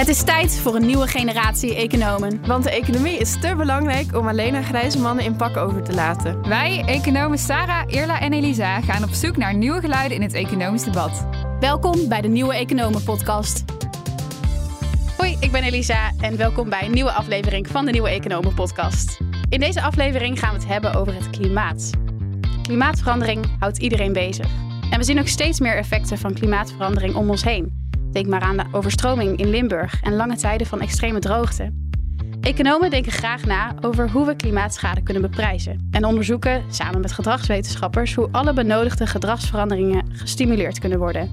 Het is tijd voor een nieuwe generatie economen. Want de economie is te belangrijk om alleen aan grijze mannen in pak over te laten. Wij, economen Sarah, Irla en Elisa, gaan op zoek naar nieuwe geluiden in het economisch debat. Welkom bij de Nieuwe Economen Podcast. Hoi, ik ben Elisa en welkom bij een nieuwe aflevering van de Nieuwe Economen Podcast. In deze aflevering gaan we het hebben over het klimaat. Klimaatverandering houdt iedereen bezig. En we zien ook steeds meer effecten van klimaatverandering om ons heen. Denk maar aan de overstroming in Limburg en lange tijden van extreme droogte. Economen denken graag na over hoe we klimaatschade kunnen beprijzen en onderzoeken samen met gedragswetenschappers hoe alle benodigde gedragsveranderingen gestimuleerd kunnen worden.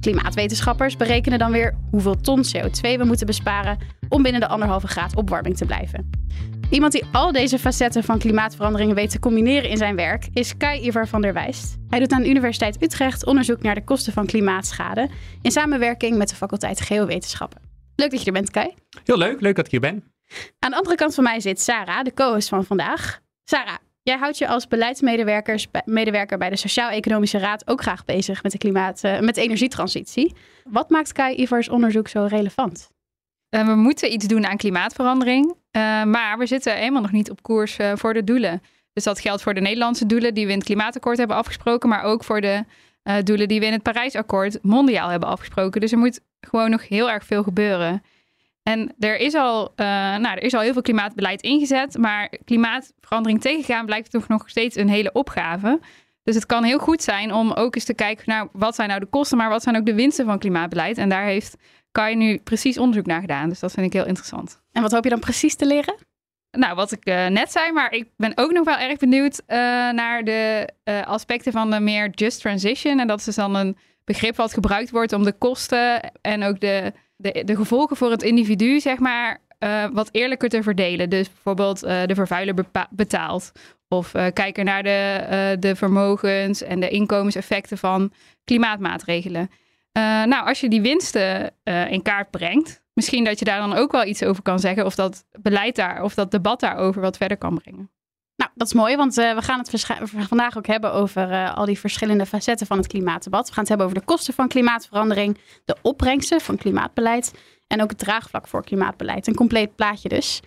Klimaatwetenschappers berekenen dan weer hoeveel ton CO2 we moeten besparen om binnen de anderhalve graad opwarming te blijven. Iemand die al deze facetten van klimaatveranderingen weet te combineren in zijn werk is Kai Ivar van der Wijst. Hij doet aan de Universiteit Utrecht onderzoek naar de kosten van klimaatschade in samenwerking met de faculteit Geowetenschappen. Leuk dat je er bent, Kai. Heel leuk, leuk dat ik hier ben. Aan de andere kant van mij zit Sarah, de co-host van vandaag. Sarah, jij houdt je als beleidsmedewerker bij de Sociaal-Economische Raad ook graag bezig met de, klimaat, uh, met de energietransitie. Wat maakt Kai Ivars onderzoek zo relevant? Uh, we moeten iets doen aan klimaatverandering. Uh, maar we zitten helemaal nog niet op koers uh, voor de doelen. Dus dat geldt voor de Nederlandse doelen die we in het klimaatakkoord hebben afgesproken, maar ook voor de uh, doelen die we in het Parijsakkoord mondiaal hebben afgesproken. Dus er moet gewoon nog heel erg veel gebeuren. En er is al, nou, er is al heel veel klimaatbeleid ingezet, maar klimaatverandering tegengaan blijkt toch nog steeds een hele opgave. Dus het kan heel goed zijn om ook eens te kijken naar wat zijn nou de kosten, maar wat zijn ook de winsten van klimaatbeleid. En daar heeft Kai nu precies onderzoek naar gedaan. Dus dat vind ik heel interessant. En wat hoop je dan precies te leren? Nou, wat ik uh, net zei, maar ik ben ook nog wel erg benieuwd uh, naar de uh, aspecten van de meer just transition. En dat is dus dan een begrip wat gebruikt wordt om de kosten en ook de, de, de gevolgen voor het individu, zeg maar, wat eerlijker te verdelen. Dus bijvoorbeeld de vervuiler betaalt. Of kijken naar de, de vermogens en de inkomenseffecten van klimaatmaatregelen. Nou, als je die winsten in kaart brengt, misschien dat je daar dan ook wel iets over kan zeggen. Of dat beleid daar, of dat debat daarover wat verder kan brengen. Nou, dat is mooi, want uh, we gaan het vandaag ook hebben over al die verschillende facetten van het klimaatdebat. We gaan het hebben over de kosten van klimaatverandering, de opbrengsten van klimaatbeleid en ook het draagvlak voor klimaatbeleid. Een compleet plaatje dus.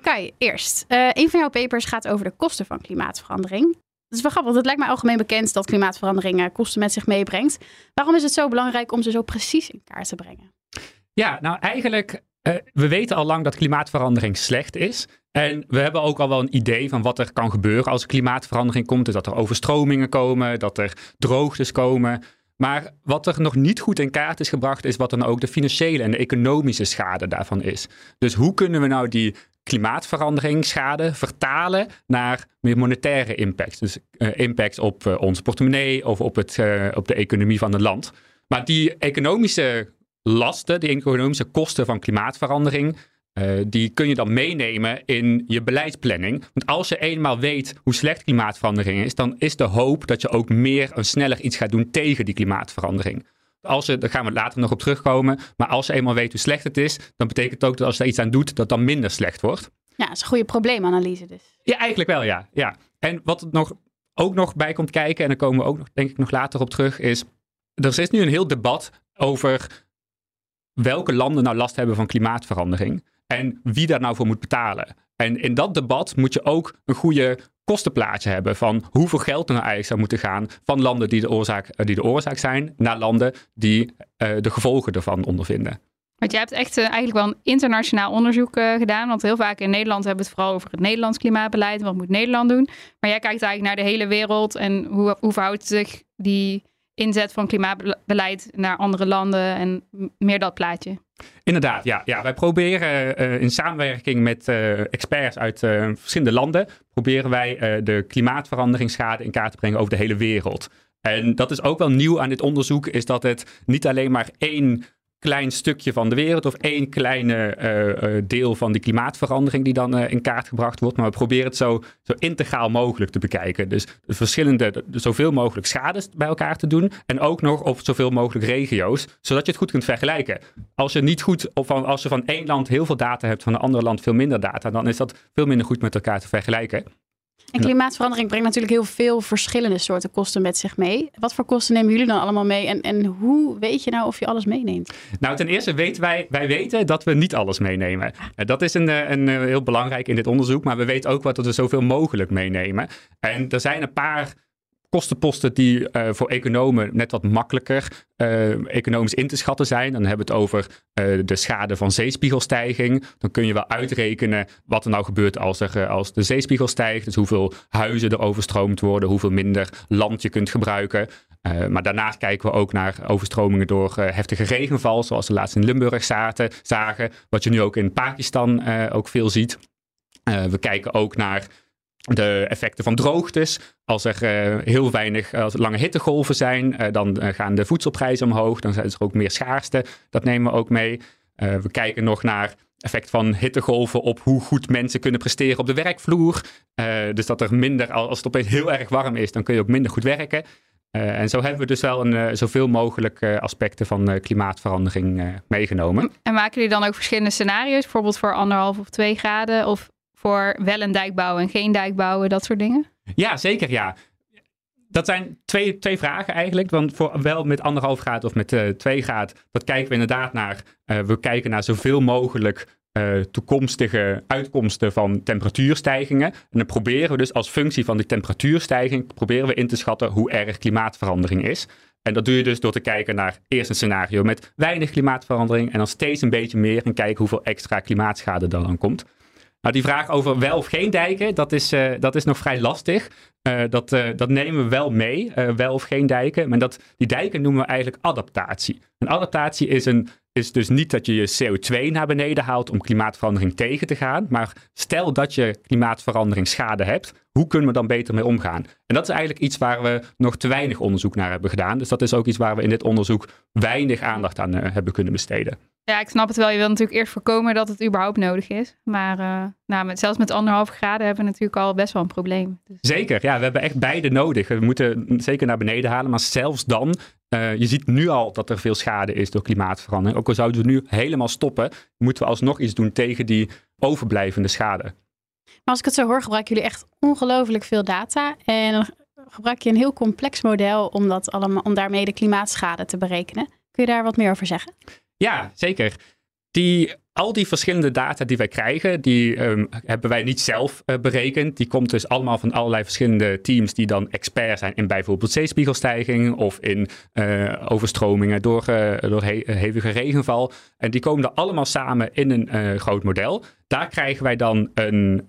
Kai, eerst. Uh, een van jouw papers gaat over de kosten van klimaatverandering. Dat is wel grappig, het lijkt mij algemeen bekend dat klimaatverandering kosten met zich meebrengt. Waarom is het zo belangrijk om ze zo precies in kaart te brengen? Ja, nou eigenlijk, uh, we weten al lang dat klimaatverandering slecht is. En we hebben ook al wel een idee van wat er kan gebeuren als er klimaatverandering komt. Dus dat er overstromingen komen, dat er droogtes komen. Maar wat er nog niet goed in kaart is gebracht, is wat dan ook de financiële en de economische schade daarvan is. Dus hoe kunnen we nou die klimaatveranderingsschade vertalen naar meer monetaire impact? Dus uh, impact op uh, onze portemonnee of op, het, op de economie van het land. Maar die economische lasten, die economische kosten van klimaatverandering, die kun je dan meenemen in je beleidsplanning. Want als je eenmaal weet hoe slecht klimaatverandering is, dan is de hoop dat je ook meer en sneller iets gaat doen tegen die klimaatverandering. Als je, daar gaan we later nog op terugkomen. Maar als je eenmaal weet hoe slecht het is, dan betekent het ook dat als je er iets aan doet, dat het dan minder slecht wordt. Ja, dat is een goede probleemanalyse dus. Ja, eigenlijk wel, ja. ja. En wat er nog, ook nog bij komt kijken, en daar komen we ook nog, denk ik nog later op terug, is er is nu een heel debat over welke landen nou last hebben van klimaatverandering en wie daar nou voor moet betalen. En in dat debat moet je ook een goede kostenplaatje hebben van hoeveel geld er nou eigenlijk zou moeten gaan van landen die de oorzaak, die de oorzaak zijn naar landen die uh, de gevolgen ervan ondervinden. Want jij hebt echt uh, eigenlijk wel een internationaal onderzoek gedaan. Want heel vaak in Nederland hebben we het vooral over het Nederlands klimaatbeleid. Wat moet Nederland doen? Maar jij kijkt eigenlijk naar de hele wereld. En hoe, hoe verhoudt zich die inzet van klimaatbeleid naar andere landen en meer dat plaatje. Inderdaad, ja. ja wij proberen uh, in samenwerking met uh, experts uit uh, verschillende landen, proberen wij de klimaatveranderingsschade in kaart te brengen over de hele wereld. En dat is ook wel nieuw aan dit onderzoek, is dat het niet alleen maar één klein stukje van de wereld of één kleine uh, deel van die klimaatverandering die dan uh, in kaart gebracht wordt. Maar we proberen het zo, zo integraal mogelijk te bekijken. Dus de verschillende, de, zoveel mogelijk schades bij elkaar te doen. En ook nog op zoveel mogelijk regio's, zodat je het goed kunt vergelijken. Als je niet goed, of als je van één land heel veel data hebt, van een ander land veel minder data, dan is dat veel minder goed met elkaar te vergelijken. En klimaatverandering brengt natuurlijk heel veel verschillende soorten kosten met zich mee. Wat voor kosten nemen jullie dan allemaal mee? En, en hoe weet je nou of je alles meeneemt? Nou, ten eerste weten wij, wij weten dat we niet alles meenemen. Uh, dat is een, eh, een, een, heel belangrijk in dit onderzoek, maar we weten ook wat dat we zoveel mogelijk meenemen. En er zijn een paar kostenposten die uh, voor economen net wat makkelijker uh, economisch in te schatten zijn. Dan hebben we het over uh, de schade van zeespiegelstijging. Dan kun je wel uitrekenen wat er nou gebeurt als, er, als de zeespiegel stijgt. Dus hoeveel huizen er overstroomd worden, hoeveel minder land je kunt gebruiken. maar daarnaast kijken we ook naar overstromingen door heftige regenval, zoals we laatst in Limburg zaten, zagen. Wat je nu ook in Pakistan ook veel ziet. we kijken ook naar de effecten van droogtes. Als er uh, heel weinig als er lange hittegolven zijn, uh, dan gaan de voedselprijzen omhoog. Dan zijn er ook meer schaarste. Dat nemen we ook mee. we kijken nog naar effect van hittegolven op hoe goed mensen kunnen presteren op de werkvloer. dus dat er minder, als het opeens heel erg warm is, dan kun je ook minder goed werken. en zo hebben we dus wel een, zoveel mogelijk aspecten van klimaatverandering meegenomen. En maken jullie dan ook verschillende scenario's, bijvoorbeeld voor anderhalf of twee graden? Of voor wel een dijk bouwen en geen dijk bouwen, dat soort dingen? Ja, zeker ja. Dat zijn twee, twee vragen eigenlijk. Want voor wel met anderhalf graad of met uh, twee graad, dat kijken we inderdaad naar. Uh, we kijken naar zoveel mogelijk uh, toekomstige uitkomsten van temperatuurstijgingen. En dan proberen we dus als functie van die temperatuurstijging, proberen we in te schatten hoe erg klimaatverandering is. En dat doe je dus door te kijken naar eerst een scenario met weinig klimaatverandering en dan steeds een beetje meer en kijken hoeveel extra klimaatschade er dan komt. Nou, die vraag over wel of geen dijken, dat is, uh, dat is nog vrij lastig. Uh, dat, uh, dat nemen we wel mee, wel of geen dijken. Maar dat, die dijken noemen we eigenlijk adaptatie. Een adaptatie is, een, is dus niet dat je je CO2 naar beneden haalt om klimaatverandering tegen te gaan. Maar stel dat je klimaatverandering schade hebt, hoe kunnen we dan beter mee omgaan? En dat is eigenlijk iets waar we nog te weinig onderzoek naar hebben gedaan. Dus dat is ook iets waar we in dit onderzoek weinig aandacht aan hebben kunnen besteden. Ja, ik snap het wel. Je wil natuurlijk eerst voorkomen dat het überhaupt nodig is. Maar uh, nou, met, zelfs met anderhalf graden hebben we natuurlijk al best wel een probleem. Dus. Zeker, ja. We hebben echt beide nodig. We moeten zeker naar beneden halen. Maar zelfs dan, uh, je ziet nu al dat er veel schade is door klimaatverandering. Ook al zouden we nu helemaal stoppen, moeten we alsnog iets doen tegen die overblijvende schade. Maar als ik het zo hoor, gebruiken jullie echt ongelooflijk veel data. En dan gebruik je een heel complex model om, dat allemaal, om daarmee de klimaatschade te berekenen. Kun je daar wat meer over zeggen? Ja, zeker. Die, al die verschillende data die wij krijgen, die um, hebben wij niet zelf uh, berekend. Die komt dus allemaal van allerlei verschillende teams die dan expert zijn in bijvoorbeeld zeespiegelstijging of in uh, overstromingen door, uh, door he hevige regenval. En die komen er allemaal samen in een groot model. Daar krijgen wij dan een,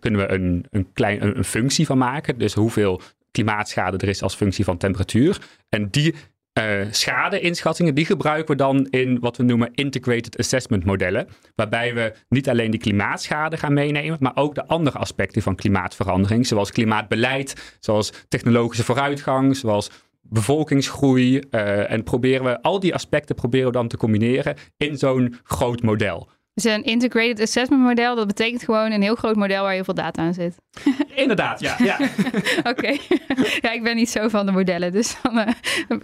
kunnen we een, een, klein, een, een functie van maken. Dus hoeveel klimaatschade er is als functie van temperatuur. En die uh, schade-inschattingen, die gebruiken we dan in wat we noemen integrated assessment modellen. Waarbij we niet alleen die klimaatschade gaan meenemen, maar ook de andere aspecten van klimaatverandering, zoals klimaatbeleid, zoals technologische vooruitgang, zoals bevolkingsgroei. Uh, en proberen we al die aspecten proberen we dan te combineren in zo'n groot model. Dus een integrated assessment model, dat betekent gewoon een heel groot model waar heel veel data aan zit. Inderdaad, ja. ja. Oké. Ja, ik ben niet zo van de modellen, dus dan uh,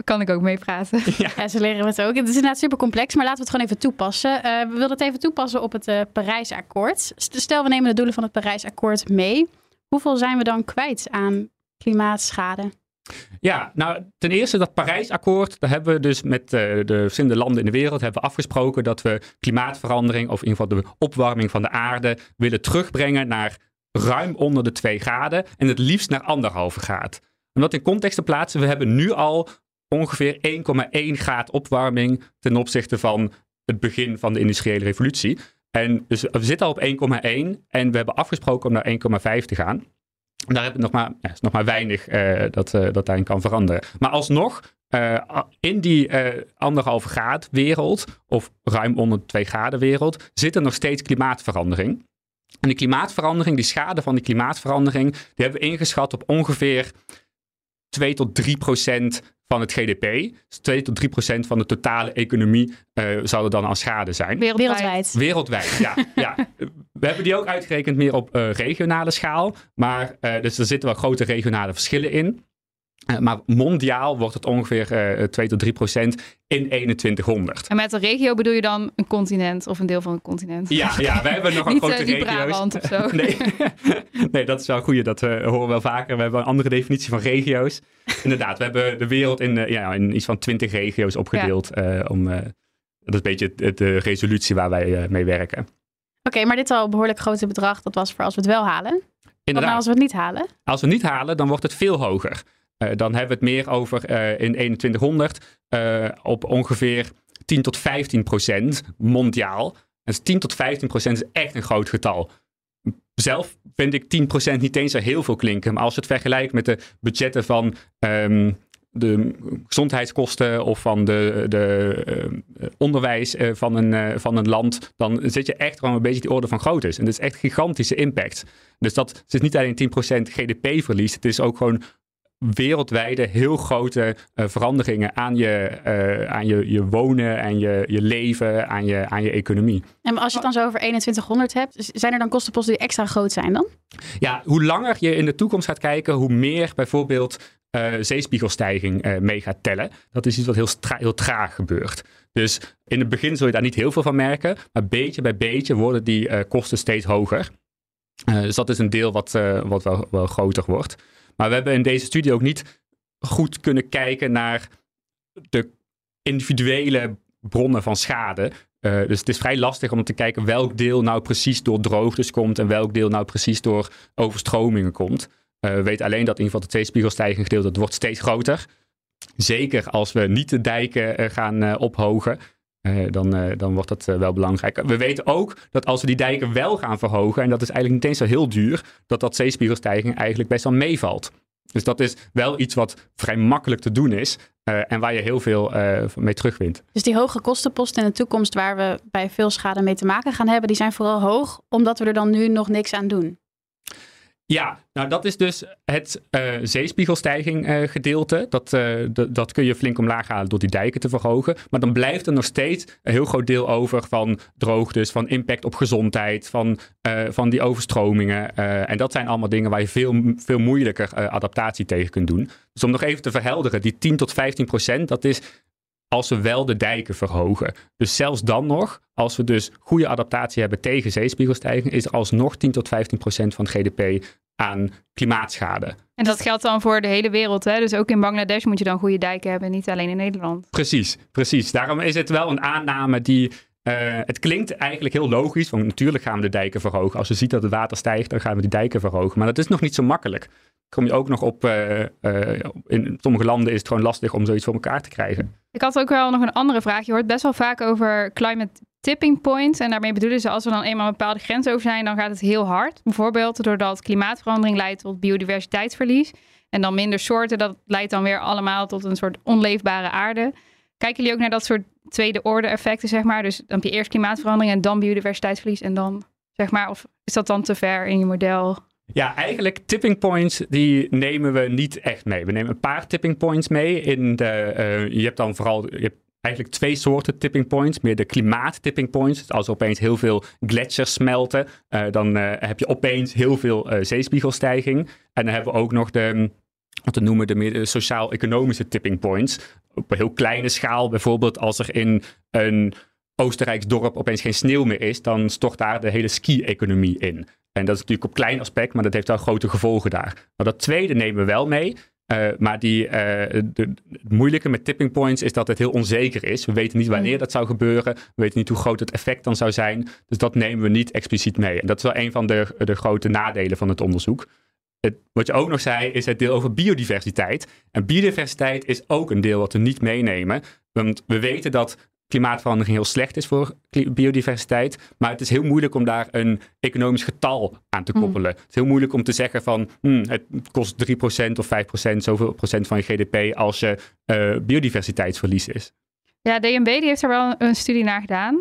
kan ik ook meepraten. Ja. ja, ze leren het ook. Het is inderdaad super complex, maar laten we het gewoon even toepassen. Uh, we willen het even toepassen op het uh, Parijsakkoord. Stel, we nemen de doelen van het Parijsakkoord mee. Hoeveel zijn we dan kwijt aan klimaatschade? Ja, nou ten eerste dat Parijsakkoord, daar hebben we dus met uh, de verschillende landen in de wereld hebben we afgesproken dat we klimaatverandering of in ieder geval de opwarming van de aarde willen terugbrengen naar ruim onder de 2 graden en het liefst naar anderhalve graad. Om dat in context te plaatsen, we hebben nu al ongeveer 1,1 graad opwarming ten opzichte van het begin van de industriële revolutie. En dus we zitten al op 1,1 en we hebben afgesproken om naar 1,5 te gaan. Daar heb je nog maar, is nog maar weinig uh, dat, uh, dat daarin kan veranderen. Maar alsnog, uh, in die anderhalve graad wereld, of ruim onder de twee graden wereld, zit er nog steeds klimaatverandering. En die klimaatverandering, die schade van die klimaatverandering, die hebben we ingeschat op ongeveer 2 tot 3 procent van het GDP. Dus 2 tot 3 procent van de totale economie uh, zou er dan aan schade zijn. Wereldwijd. Wereldwijd, ja. ja. We hebben die ook uitgerekend meer op uh, regionale schaal. Maar uh, dus er zitten wel grote regionale verschillen in. Uh, maar mondiaal wordt het ongeveer uh, 2 tot 3 procent in 2100. En met een regio bedoel je dan een continent of een deel van een continent? Ja, ja wij hebben nog een Niet, grote uh, regio's. Brabant of zo. nee. nee, dat is wel goed. Dat uh, horen we wel vaker. We hebben een andere definitie van regio's. Inderdaad, we hebben de wereld in, uh, ja, in iets van 20 regio's opgedeeld. Ja. om, dat is een beetje de, de resolutie waar wij mee werken. Oké, okay, maar dit is al een behoorlijk grote bedrag. Dat was voor als we het wel halen. Inderdaad. nou als we het niet halen? Als we het niet halen, dan wordt het veel hoger. Uh, dan hebben we het meer over uh, in 2100 uh, op ongeveer 10 tot 15 procent mondiaal. Dus 10 tot 15 procent is echt een groot getal. Zelf vind ik 10 procent niet eens zo heel veel klinken. Maar als je het vergelijkt met de budgetten van um, de gezondheidskosten of van de, de onderwijs van, een, van een land, dan zit je echt gewoon een beetje die orde van grootte. En dat is echt gigantische impact. Dus dat is niet alleen 10% GDP-verlies, het is ook gewoon wereldwijde heel grote uh, veranderingen aan, je, uh, aan je, je wonen, aan je, je leven, aan je, aan je economie. En als je het dan zo over 2100 hebt, zijn er dan kostenposten die extra groot zijn dan? Ja, hoe langer je in de toekomst gaat kijken, hoe meer bijvoorbeeld uh, zeespiegelstijging mee gaat tellen. Dat is iets wat heel, heel traag gebeurt. Dus in het begin zul je daar niet heel veel van merken, maar beetje bij beetje worden die kosten steeds hoger. dus dat is een deel wat, wat wel, wel groter wordt. Maar we hebben in deze studie ook niet goed kunnen kijken naar de individuele bronnen van schade. Uh, dus het is vrij lastig om te kijken welk deel nou precies door droogtes komt en welk deel nou precies door overstromingen komt. Uh, we weten alleen dat in ieder geval het zeespiegelstijging gedeelte wordt steeds groter. Zeker als we niet de dijken uh, gaan ophogen. Uh, dan, uh, dan wordt dat uh, wel belangrijk. We weten ook dat als we die dijken wel gaan verhogen, en dat is eigenlijk niet eens zo heel duur, dat dat zeespiegelstijging eigenlijk best wel meevalt. Dus dat is wel iets wat vrij makkelijk te doen is en waar je heel veel mee terugwint. Dus die hoge kostenposten in de toekomst waar we bij veel schade mee te maken gaan hebben, die zijn vooral hoog omdat we er dan nu nog niks aan doen. Ja, nou dat is dus het uh, zeespiegelstijging uh, gedeelte. Dat, uh, dat kun je flink omlaag halen door die dijken te verhogen. Maar dan blijft er nog steeds een heel groot deel over van droogtes, van impact op gezondheid, van, van die overstromingen. en dat zijn allemaal dingen waar je veel, veel moeilijker adaptatie tegen kunt doen. Dus om nog even te verhelderen, die 10 tot 15 procent, dat is als we wel de dijken verhogen. Dus zelfs dan nog, als we dus goede adaptatie hebben tegen zeespiegelstijging, is er alsnog 10 tot 15 procent van GDP aan klimaatschade. En dat geldt dan voor de hele wereld. Hè? Dus ook in Bangladesh moet je dan goede dijken hebben, niet alleen in Nederland. Precies, precies. Daarom is het wel een aanname die. Uh, het klinkt eigenlijk heel logisch, want natuurlijk gaan we de dijken verhogen. Als je ziet dat het water stijgt, dan gaan we die dijken verhogen. Maar dat is nog niet zo makkelijk. Kom je ook nog op, uh, uh, in sommige landen is het gewoon lastig om zoiets voor elkaar te krijgen. Ik had ook wel nog een andere vraag. Je hoort best wel vaak over climate tipping point. En daarmee bedoelen ze, als we dan eenmaal een bepaalde grens over zijn, dan gaat het heel hard. Bijvoorbeeld doordat klimaatverandering leidt tot biodiversiteitsverlies. En dan minder soorten, dat leidt dan weer allemaal tot een soort onleefbare aarde. Kijken jullie ook naar dat soort tweede orde effecten, zeg maar? Dus dan heb je eerst klimaatverandering en dan biodiversiteitsverlies en dan, zeg maar, of is dat dan te ver in je model? Ja, eigenlijk tipping points die nemen we niet echt mee. We nemen een paar tipping points mee. In de, uh, je hebt dan vooral je hebt eigenlijk twee soorten tipping points. Meer de klimaat tipping points. Dus als er opeens heel veel gletsjers smelten, uh, dan uh, heb je opeens heel veel zeespiegelstijging. En dan hebben we ook nog de, wat we noemen de meer sociaal-economische tipping points. Op een heel kleine schaal, bijvoorbeeld als er in een Oostenrijks dorp opeens geen sneeuw meer is, dan stort daar de hele ski-economie in. En dat is natuurlijk op klein aspect, maar dat heeft wel grote gevolgen daar. Nou, dat tweede nemen we wel mee. Uh, maar die, uh, de, het moeilijke met tipping points is dat het heel onzeker is. We weten niet wanneer dat zou gebeuren. We weten niet hoe groot het effect dan zou zijn. Dus dat nemen we niet expliciet mee. En dat is wel een van de, de grote nadelen van het onderzoek. Het, wat je ook nog zei, is het deel over biodiversiteit. En biodiversiteit is ook een deel wat we niet meenemen. Want we weten dat klimaatverandering heel slecht is voor biodiversiteit. Maar het is heel moeilijk om daar een economisch getal aan te koppelen. Mm. Het is heel moeilijk om te zeggen van hmm, het kost 3% of 5%, zoveel procent van je GDP als je uh, biodiversiteitsverlies is. Ja, DNB die heeft er wel een studie naar gedaan.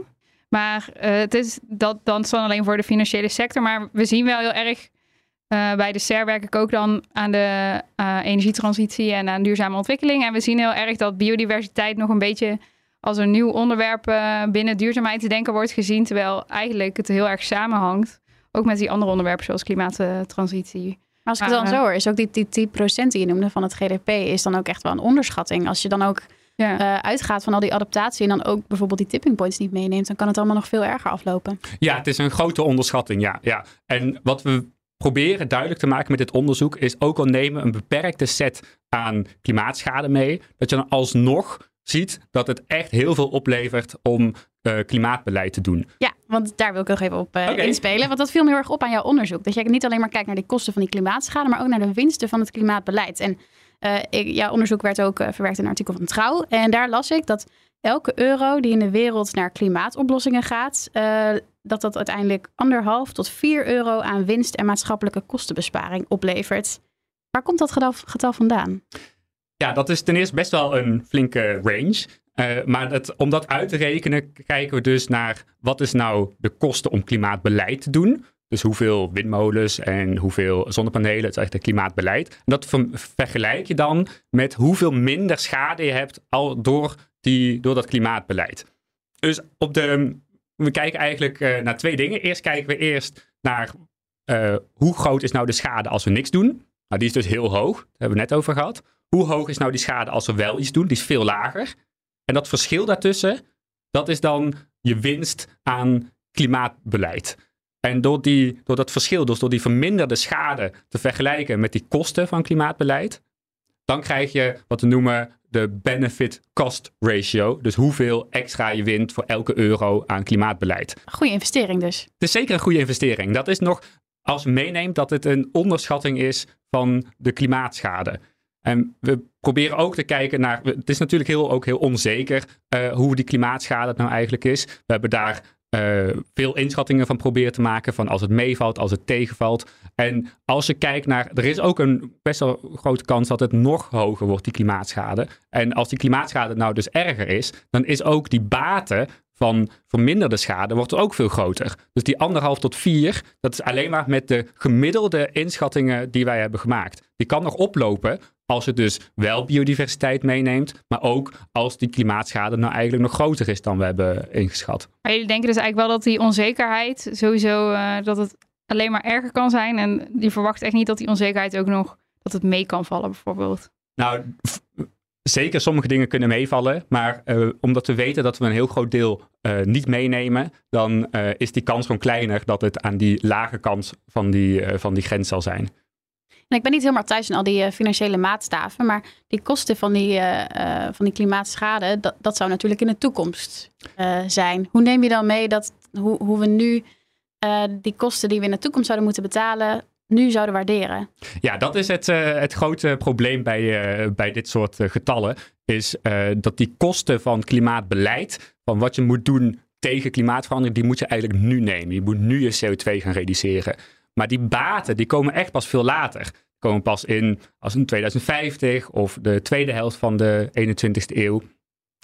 Maar uh, het is dat dan alleen voor de financiële sector. Maar we zien wel heel erg uh, bij de SER werk ik ook dan aan de uh, energietransitie en aan duurzame ontwikkeling. En we zien heel erg dat biodiversiteit nog een beetje als een nieuw onderwerp uh, binnen duurzaamheid te denken wordt gezien. Terwijl eigenlijk het heel erg samenhangt. Ook met die andere onderwerpen zoals klimaattransitie. Maar als ik het dan zo hoor, is ook die, die 10% die je noemde van het GDP, is dan ook echt wel een onderschatting. Als je dan ook Ja. eh, uitgaat van al die adaptatie en dan ook bijvoorbeeld die tipping points niet meeneemt, dan kan het allemaal nog veel erger aflopen. Ja, het is een grote onderschatting, ja. ja. En wat we proberen duidelijk te maken met dit onderzoek is ook al nemen een beperkte set aan klimaatschade mee, dat je dan alsnog ziet dat het echt heel veel oplevert om eh, klimaatbeleid te doen. Ja, want daar wil ik nog even op eh, inspelen. Want dat viel me heel erg op aan jouw onderzoek. Dat jij niet alleen maar kijkt naar de kosten van die klimaatschade, maar ook naar de winsten van het klimaatbeleid. En eh, ik, jouw onderzoek werd ook verwerkt in een artikel van Trouw. En daar las ik dat elke euro die in de wereld naar klimaatoplossingen gaat, eh, dat dat uiteindelijk anderhalf tot 4 euro aan winst en maatschappelijke kostenbesparing oplevert. Waar komt dat getal, vandaan? Ja, dat is ten eerste best wel een flinke range. Eh, maar het, om dat uit te rekenen, kijken we dus naar wat is nou de kosten om klimaatbeleid te doen. Dus hoeveel windmolens en hoeveel zonnepanelen, het is echt het klimaatbeleid. En dat ver- vergelijk je dan met hoeveel minder schade je hebt al door, die, door dat klimaatbeleid. Dus op de, we kijken eigenlijk eh, naar twee dingen. Eerst kijken we eerst naar eh, hoe groot is nou de schade als we niks doen. Nou, die is dus heel hoog. Daar hebben we net over gehad. Hoe hoog is nou die schade als we wel iets doen? Die is veel lager. En dat verschil daartussen, dat is dan je winst aan klimaatbeleid. En door, die, door dat verschil, dus door die verminderde schade te vergelijken met die kosten van klimaatbeleid, dan krijg je wat we noemen de benefit-cost ratio. Dus hoeveel extra je wint voor elke euro aan klimaatbeleid. Goede investering dus. Het is zeker een goede investering. Dat is nog, als je meeneemt dat het een onderschatting is van de klimaatschade. En we proberen ook te kijken naar. Het is natuurlijk heel, ook heel onzeker eh, hoe die klimaatschade het nou eigenlijk is. We hebben daar eh, veel inschattingen van proberen te maken. Van als het meevalt, als het tegenvalt. En als je kijkt naar. Er is ook een best wel grote kans dat het nog hoger wordt, die klimaatschade. En als die klimaatschade nou dus erger is, dan is ook die baten van verminderde schade wordt ook veel groter. Dus die anderhalf tot vier, dat is alleen maar met de gemiddelde inschattingen die wij hebben gemaakt. Die kan nog oplopen als het dus wel biodiversiteit meeneemt, maar ook als die klimaatschade nou eigenlijk nog groter is dan we hebben ingeschat. Maar jullie denken dus eigenlijk wel dat die onzekerheid sowieso eh, dat het alleen maar erger kan zijn. En die verwacht echt niet dat die onzekerheid ook nog dat het mee kan vallen, bijvoorbeeld. Nou, zeker sommige dingen kunnen meevallen, maar eh, omdat we weten dat we een heel groot deel eh, niet meenemen, dan is die kans gewoon kleiner dat het aan die lage kant van die, van die grens zal zijn. En ik ben niet helemaal thuis in al die eh, financiële maatstaven, maar die kosten van die, eh, eh, van die klimaatschade, dat, dat zou natuurlijk in de toekomst zijn. Hoe neem je dan mee dat hoe, hoe we nu die kosten die we in de toekomst zouden moeten betalen, nu zouden waarderen? Ja, dat is het, het grote probleem bij, bij dit soort getallen. Is dat die kosten van klimaatbeleid, van wat je moet doen tegen klimaatverandering, die moet je eigenlijk nu nemen. Je moet nu je CO2 gaan reduceren. Maar die baten, die komen echt pas veel later. Komen pas in als in 2050 of de tweede helft van de 21ste eeuw.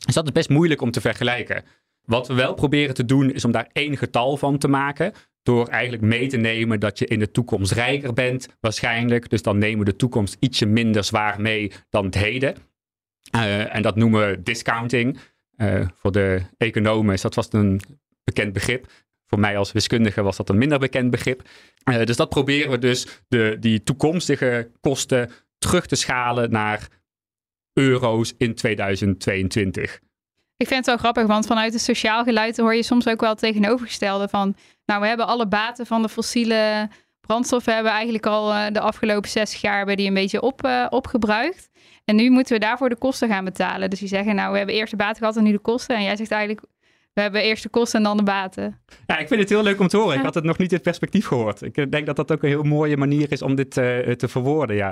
Dus dat is best moeilijk om te vergelijken. Wat we wel proberen te doen, is om daar één getal van te maken. Door eigenlijk mee te nemen dat je in de toekomst rijker bent, waarschijnlijk. Dus dan nemen we de toekomst ietsje minder zwaar mee dan het heden. Eh, en dat noemen we discounting. Eh, voor de economen is dat vast een bekend begrip. Voor mij als wiskundige was dat een minder bekend begrip. Eh, dus dat proberen we dus de, die toekomstige kosten terug te schalen naar euro's in 2022. Ik vind het wel grappig, want vanuit het sociaal geluid hoor je soms ook wel het tegenovergestelde van, nou we hebben alle baten van de fossiele brandstoffen hebben we eigenlijk al eh, de afgelopen 60 jaar hebben die een beetje op, eh, opgebruikt. En nu moeten we daarvoor de kosten gaan betalen. Dus die zeggen, nou we hebben eerst de baten gehad en nu de kosten. En jij zegt eigenlijk, we hebben eerst de kosten en dan de baten. Ja, ik vind het heel leuk om te horen. Ik had het nog niet in perspectief gehoord. Ik eh, denk dat dat ook een heel mooie manier is om dit eh, te verwoorden, ja.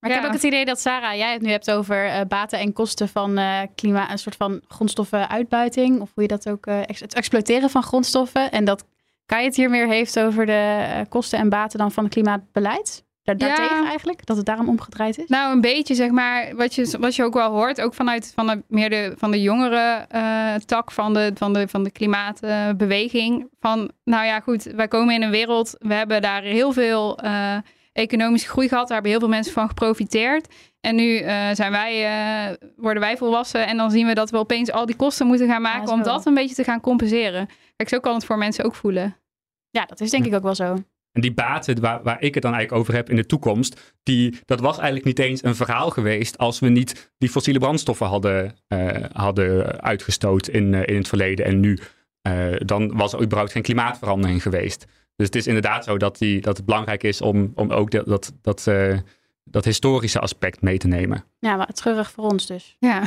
Maar ik Ja. heb ook het idee dat Sarah, jij het nu hebt over eh, baten en kosten van eh klimaat, een soort van grondstoffenuitbuiting, of hoe je dat ook, eh, ex- het exploiteren van grondstoffen. En dat Kai het hier meer heeft over de kosten en baten dan van het klimaatbeleid. Daar, Ja. daartegen eigenlijk, dat het daarom omgedraaid is. Nou, een beetje zeg maar, wat je, wat je ook wel hoort, ook vanuit van de, meer de, van de jongere eh, tak van de, van de, van de klimaatbeweging. van, nou ja, goed, wij komen in een wereld, we hebben daar heel veel eh, economische groei gehad, daar hebben heel veel mensen van geprofiteerd. En nu eh, zijn wij, eh, worden wij volwassen en dan zien we dat we opeens al die kosten moeten gaan maken om dat een beetje te gaan compenseren. Kijk, zo kan het voor mensen ook voelen. Ja, dat is denk ik ook wel zo. En die baten waar, waar ik het dan eigenlijk over heb in de toekomst, die, dat was eigenlijk niet eens een verhaal geweest als we niet die fossiele brandstoffen hadden, uh, hadden uitgestoot in, uh, in het verleden en nu. Uh, dan was er überhaupt geen klimaatverandering geweest. Dus het is inderdaad zo dat, die, dat het belangrijk is om, om ook de, dat, dat, dat historische aspect mee te nemen. Ja, maar treurig voor ons dus. Ja.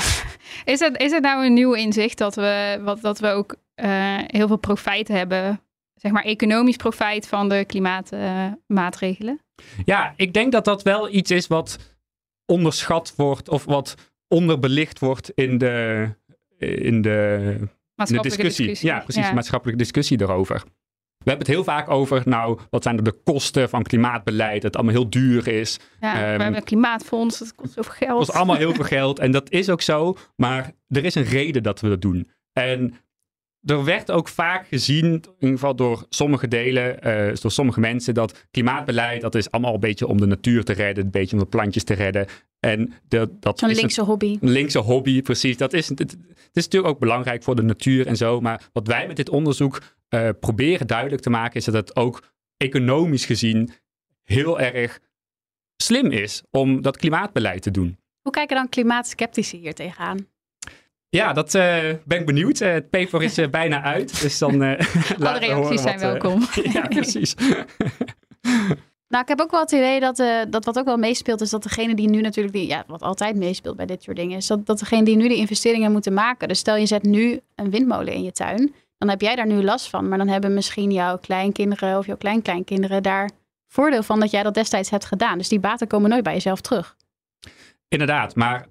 Is het, is het nou een nieuw inzicht dat we, wat, dat we ook heel veel profijt hebben zeg maar, economisch profijt van de klimaatmaatregelen? ja, ik denk dat dat wel iets is wat onderschat wordt of wat onderbelicht wordt in de, in de, discussie. Ja, precies, maatschappelijke discussie erover. We hebben het heel vaak over, nou, wat zijn er de kosten van klimaatbeleid? Dat het allemaal heel duur is. Ja, we hebben een klimaatfonds, dat kost zoveel geld. Het kost allemaal heel veel geld en dat is ook zo. Maar er is een reden dat we dat doen. En er werd ook vaak gezien, in ieder geval door sommige delen, uh, door sommige mensen, dat klimaatbeleid, dat is allemaal een beetje om de natuur te redden, een beetje om de plantjes te redden. En de, dat Zo'n is linkse een, hobby. Een linkse hobby, precies. Dat is, het, het, is natuurlijk ook belangrijk voor de natuur en zo. Maar wat wij met dit onderzoek uh, proberen duidelijk te maken, is dat het ook economisch gezien heel erg slim is om dat klimaatbeleid te doen. Hoe kijken dan klimaatskeptici hier tegenaan? Ja, dat uh, ben ik benieuwd. Uh, het paper is uh, bijna uit, dus dan Alle reacties zijn welkom. ja, precies. nou, ik heb ook wel het idee dat, dat wat ook wel meespeelt, is dat degene die nu natuurlijk, die, ja, wat altijd meespeelt bij dit soort dingen, is dat, dat degene die nu de investeringen moeten maken. Dus stel je zet nu een windmolen in je tuin, dan heb jij daar nu last van. Maar dan hebben misschien jouw kleinkinderen of jouw kleinkleinkinderen daar voordeel van dat jij dat destijds hebt gedaan. Dus die baten komen nooit bij jezelf terug. Inderdaad, maar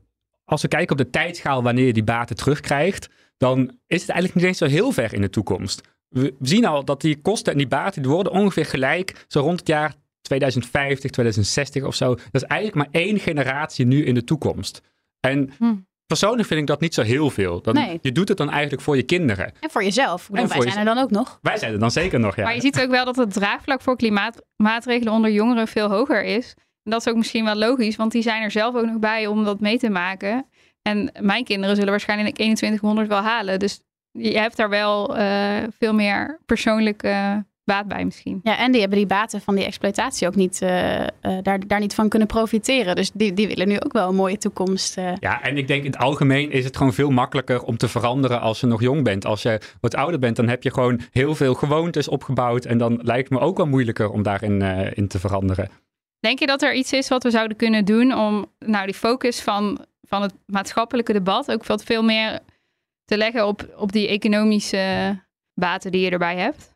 als we kijken op de tijdschaal wanneer je die baten terugkrijgt, dan is het eigenlijk niet eens zo heel ver in de toekomst. We zien al dat die kosten en die baten die worden ongeveer gelijk zo rond het jaar 2050, 2060 of zo. Dat is eigenlijk maar één generatie nu in de toekomst. En hm. persoonlijk vind ik dat niet zo heel veel. Dat, nee. Je doet het dan eigenlijk voor je kinderen. En voor jezelf. En wij voor zijn er dan ook nog. Wij zijn er dan zeker nog, ja. Maar je ziet ook wel dat het draagvlak voor klimaatmaatregelen onder jongeren veel hoger is. En dat is ook misschien wel logisch, want die zijn er zelf ook nog bij om dat mee te maken. En mijn kinderen zullen waarschijnlijk 2100 wel halen. Dus je hebt daar wel uh, veel meer persoonlijke baat bij misschien. Ja, en die hebben die baten van die exploitatie ook niet, uh, uh, daar, daar niet van kunnen profiteren. Dus die, die willen nu ook wel een mooie toekomst. Ja, en ik denk in het algemeen is het gewoon veel makkelijker om te veranderen als je nog jong bent. Als je wat ouder bent, dan heb je gewoon heel veel gewoontes opgebouwd. En dan lijkt het me ook wel moeilijker om daarin in te veranderen. Denk je dat er iets is wat we zouden kunnen doen om nou, die focus van, van het maatschappelijke debat ook wat veel meer te leggen op, op die economische baten die je erbij hebt?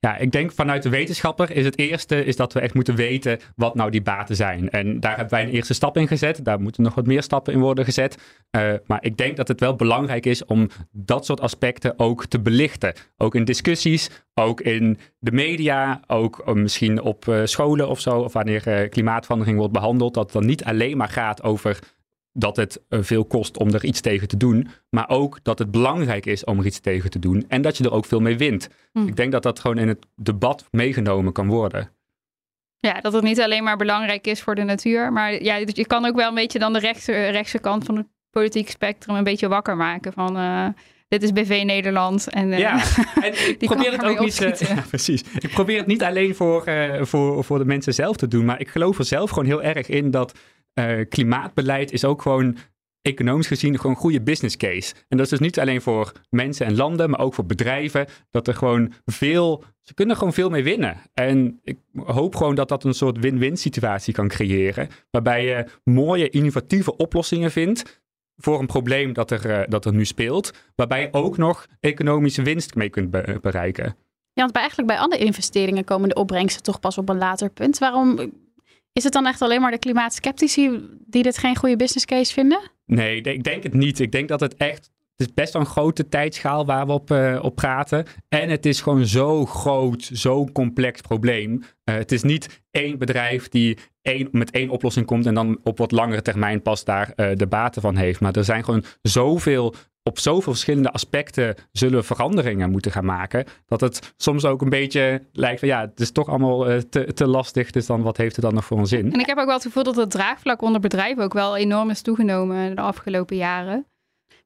Ja, ik denk vanuit de wetenschapper is het eerste is dat we echt moeten weten wat nou die baten zijn. En daar hebben wij een eerste stap in gezet. Daar moeten nog wat meer stappen in worden gezet. Uh, maar ik denk dat het wel belangrijk is om dat soort aspecten ook te belichten. Ook in discussies, ook in de media, ook uh, misschien op uh, scholen of zo. Of wanneer klimaatverandering wordt behandeld. Dat het dan niet alleen maar gaat over dat het veel kost om er iets tegen te doen, maar ook dat het belangrijk is om er iets tegen te doen en dat je er ook veel mee wint. Hm. Ik denk dat dat gewoon in het debat meegenomen kan worden. Ja, dat het niet alleen maar belangrijk is voor de natuur, maar ja, je kan ook wel een beetje dan de rechtse, rechtse kant van het politieke spectrum een beetje wakker maken van uh, dit is BV Nederland. En, uh, ja, en ik probeer het ook niet. Uh, ja, precies. Ik probeer het niet alleen voor, voor, voor de mensen zelf te doen, maar ik geloof er zelf gewoon heel erg in dat uh, klimaatbeleid is ook gewoon economisch gezien gewoon een goede business case. En dat is dus niet alleen voor mensen en landen, maar ook voor bedrijven. Dat er gewoon veel, ze kunnen gewoon veel mee winnen. En ik hoop gewoon dat dat een soort win-win situatie kan creëren. Waarbij je mooie, innovatieve oplossingen vindt voor een probleem dat er, uh, dat er nu speelt. Waarbij je ook nog economische winst mee kunt be bereiken. Ja, want bij, eigenlijk bij andere investeringen komen de opbrengsten toch pas op een later punt. Waarom is het dan echt alleen maar de klimaatskeptici die dit geen goede business case vinden? Nee, ik denk het niet. Ik denk dat het echt. Het is best wel een grote tijdschaal waar we op, uh, op praten. En het is gewoon zo groot, zo'n complex probleem. Uh, het is niet één bedrijf die één, met één oplossing komt en dan op wat langere termijn pas daar uh, de baten van heeft. Maar er zijn gewoon zoveel op zoveel verschillende aspecten zullen we veranderingen moeten gaan maken. Dat het soms ook een beetje lijkt van ja, het is toch allemaal te, te lastig. Dus dan wat heeft het dan nog voor een zin? En ik heb ook wel het gevoel dat het draagvlak onder bedrijven ook wel enorm is toegenomen de afgelopen jaren.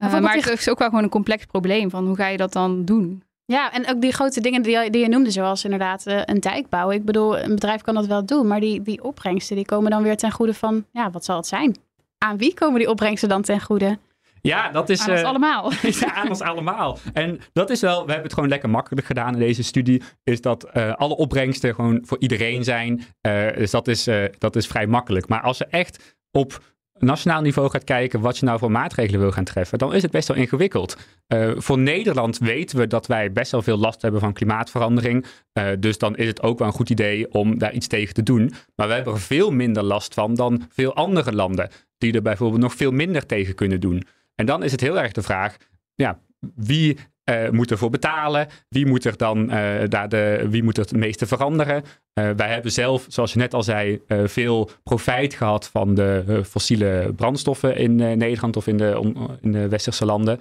Uh, maar het is ook wel gewoon een complex probleem van hoe ga je dat dan doen? Ja, en ook die grote dingen die, je- die je noemde, zoals inderdaad eh, een dijk bouwen. Ik bedoel, een bedrijf kan dat wel doen, maar die, die opbrengsten die komen dan weer ten goede van, ja, wat zal het zijn? Aan wie komen die opbrengsten dan ten goede? Ja, dat is... Aan ons eh, allemaal. ja, aan ons allemaal. En dat is wel, we hebben het gewoon lekker makkelijk gedaan in deze studie. Is dat eh, alle opbrengsten gewoon voor iedereen zijn. Eh, dus dat is, eh, dat is vrij makkelijk. Maar als je echt op nationaal niveau gaat kijken wat je nou voor maatregelen wil gaan treffen, dan is het best wel ingewikkeld. Eh, voor Nederland weten we dat wij best wel veel last hebben van klimaatverandering. Eh, dus dan is het ook wel een goed idee om daar iets tegen te doen. Maar we hebben er veel minder last van dan veel andere landen, die er bijvoorbeeld nog veel minder tegen kunnen doen. En dan is het heel erg de vraag, ja, wie eh, moet ervoor betalen? Wie moet er dan eh, daar de, wie moet het meeste veranderen? Eh, wij hebben zelf, zoals je net al zei, veel profijt gehad van de fossiele brandstoffen in Nederland of in de, in de westerse landen.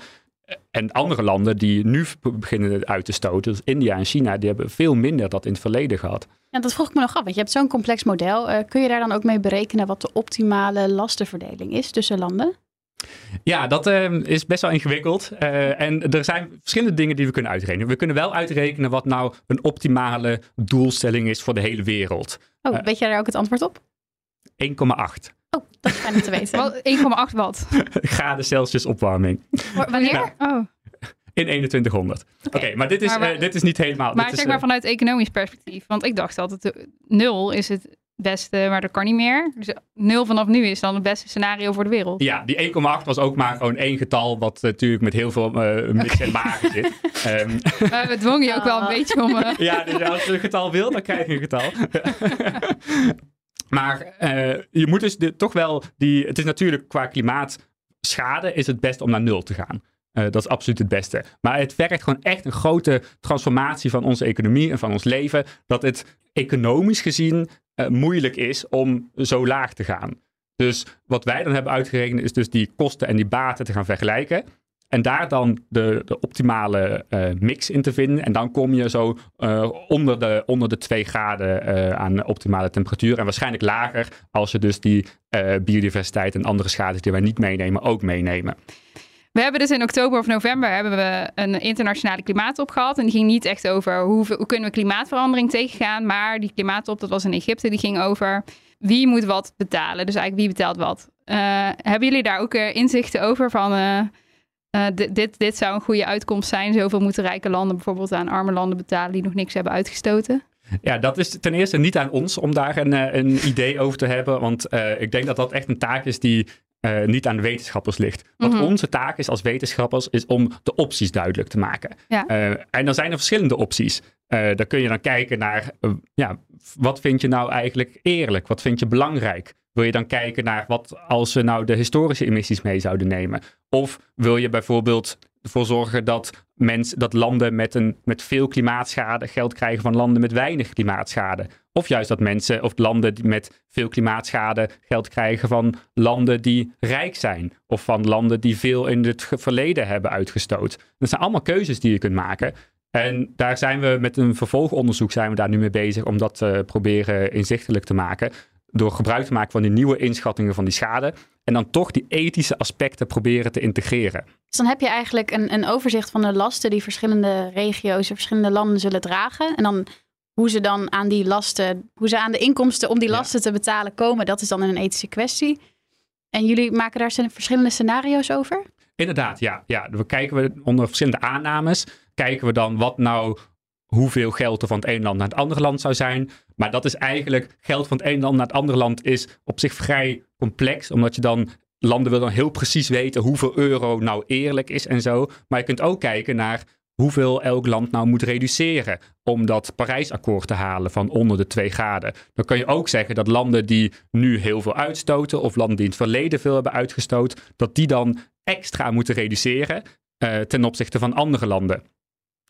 En andere landen die nu beginnen uit te stoten, dus India en China, die hebben veel minder dat in het verleden gehad. Ja, dat vroeg ik me nog af, want je hebt zo'n complex model. Kun je daar dan ook mee berekenen wat de optimale lastenverdeling is tussen landen? Ja, dat eh, is best wel ingewikkeld. Eh, en er zijn verschillende dingen die we kunnen uitrekenen. We kunnen wel uitrekenen wat nou een optimale doelstelling is voor de hele wereld. 1,8. Oh, Eh. weet jij daar ook het antwoord op? Oh, dat is fijn om te weten. Wat, 1,8 watt. graden Celsius opwarming Wanneer? Oh. in 2100. Oké, maar, dit is, Maar eh, dit is niet helemaal. Maar dit is, zeg maar eh, vanuit economisch perspectief. Want ik dacht altijd, nul is het beste, maar dat kan niet meer. Dus nul vanaf nu is dan het beste scenario voor de wereld. Ja, die 1,8 was ook maar gewoon één getal, wat natuurlijk met heel veel eh mits en maren zit. Ehm, Maar we dwongen je ook wel een Ah. beetje om... eh, ja, dus als je een getal wil, dan krijg je een getal. maar eh, je moet dus de- toch wel die. Het is natuurlijk qua klimaatschade is het best om naar nul te gaan. Eh, dat is absoluut het beste. Maar het vergt gewoon echt een grote transformatie van onze economie en van ons leven. Dat het economisch gezien eh, moeilijk is om zo laag te gaan. Dus wat wij dan hebben uitgerekend is dus die kosten en die baten te gaan vergelijken. En daar dan de, de optimale eh, mix in te vinden. En dan kom je zo onder, de, onder de 2 graden eh, aan optimale temperatuur. En waarschijnlijk lager als je dus die biodiversiteit en andere schades die wij niet meenemen ook meenemen. We hebben dus in oktober of november hebben we een internationale klimaatop gehad. En die ging niet echt over hoe, hoe kunnen we klimaatverandering tegengaan. Maar die klimaatop, dat was in Egypte, die ging over wie moet wat betalen. Dus eigenlijk wie betaalt wat. Eh, hebben jullie daar ook eh, inzichten over van... eh, dit, dit, zou een goede uitkomst zijn. Zoveel moeten rijke landen bijvoorbeeld aan arme landen betalen die nog niks hebben uitgestoten. Ja, dat is ten eerste niet aan ons om daar een, een idee over te hebben. Want ik denk dat dat echt een taak is die eh, niet aan de wetenschappers ligt. Wat Mhm. onze taak is als wetenschappers, is om de opties duidelijk te maken. Ja. Eh, en dan zijn er verschillende opties. Eh daar kun je dan kijken naar, ja, wat vind je nou eigenlijk eerlijk? Wat vind je belangrijk? Wil je dan kijken naar wat als we nou de historische emissies mee zouden nemen? Of wil je bijvoorbeeld ervoor zorgen dat, mens, dat landen met, een, met veel klimaatschade geld krijgen van landen met weinig klimaatschade? Of juist dat mensen of landen die met veel klimaatschade geld krijgen van landen die rijk zijn. Of van landen die veel in het verleden hebben uitgestoot. Dat zijn allemaal keuzes die je kunt maken. En daar zijn we met een vervolgonderzoek zijn we daar nu mee bezig om dat te proberen inzichtelijk te maken. Door gebruik te maken van die nieuwe inschattingen van die schade. En dan toch die ethische aspecten proberen te integreren. Dus dan heb je eigenlijk een, een overzicht van de lasten die verschillende regio's en verschillende landen zullen dragen. En dan hoe ze dan aan die lasten, hoe ze aan de inkomsten om die Ja. lasten te betalen komen, dat is dan een ethische kwestie. En jullie maken daar verschillende scenario's over? Inderdaad, ja. ja. We kijken we onder verschillende aannames. Kijken we dan wat nou hoeveel geld er van het ene land naar het andere land zou zijn. Maar dat is eigenlijk geld van het ene land naar het andere land is op zich vrij complex. Omdat je dan landen wil dan heel precies weten hoeveel euro nou eerlijk is en zo. Maar je kunt ook kijken naar hoeveel elk land nou moet reduceren om dat Parijsakkoord te halen van onder de 2 graden. Dan kan je ook zeggen dat landen die nu heel veel uitstoten of landen die in het verleden veel hebben uitgestoot, dat die dan extra moeten reduceren eh, ten opzichte van andere landen.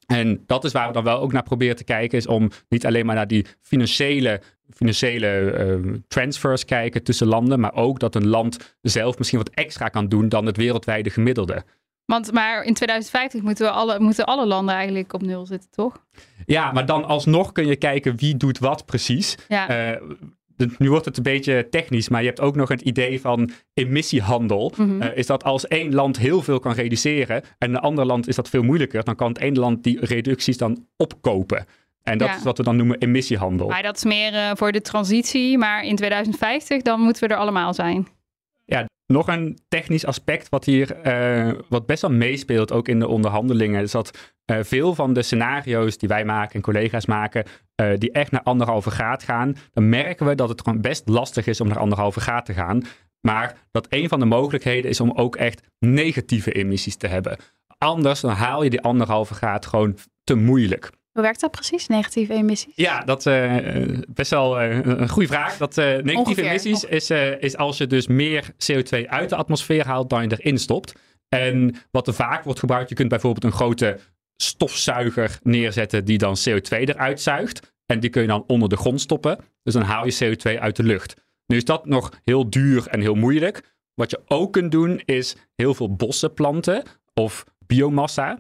En dat is waar we dan wel ook naar proberen te kijken, is om niet alleen maar naar die financiële, financiële eh, transfers kijken tussen landen, maar ook dat een land zelf misschien wat extra kan doen dan het wereldwijde gemiddelde. Want maar in 2050 moeten, we alle, moeten alle landen eigenlijk op nul zitten, toch? Ja, maar dan alsnog kun je kijken wie doet wat precies. Ja. Eh, nu wordt het een beetje technisch, maar je hebt ook nog het idee van emissiehandel. Mhm. Uh, is dat als één land heel veel kan reduceren en een ander land is dat veel moeilijker, dan kan het ene land die reducties dan opkopen. En dat Ja. is wat we dan noemen emissiehandel. Maar dat is meer eh, voor de transitie. Maar in 2050 dan moeten we er allemaal zijn. Nog een technisch aspect wat hier eh, wat best wel meespeelt, ook in de onderhandelingen, is dat eh, veel van de scenario's die wij maken en collega's maken, eh, die echt naar anderhalve graad gaan, dan merken we dat het gewoon best lastig is om naar anderhalve graad te gaan. Maar dat een van de mogelijkheden is om ook echt negatieve emissies te hebben. Anders dan haal je die anderhalve graad gewoon te moeilijk. Hoe werkt dat precies, negatieve emissies? Ja, dat is best wel eh, een goede vraag. Dat eh, negatieve Ongeveer. emissies is, eh, is als je dus meer CO2 uit de atmosfeer haalt dan je erin stopt. En wat er vaak wordt gebruikt, je kunt bijvoorbeeld een grote stofzuiger neerzetten die dan CO2 eruit zuigt. En die kun je dan onder de grond stoppen. Dus dan haal je CO2 uit de lucht. Nu is dat nog heel duur en heel moeilijk. Wat je ook kunt doen is heel veel bossen planten of biomassa.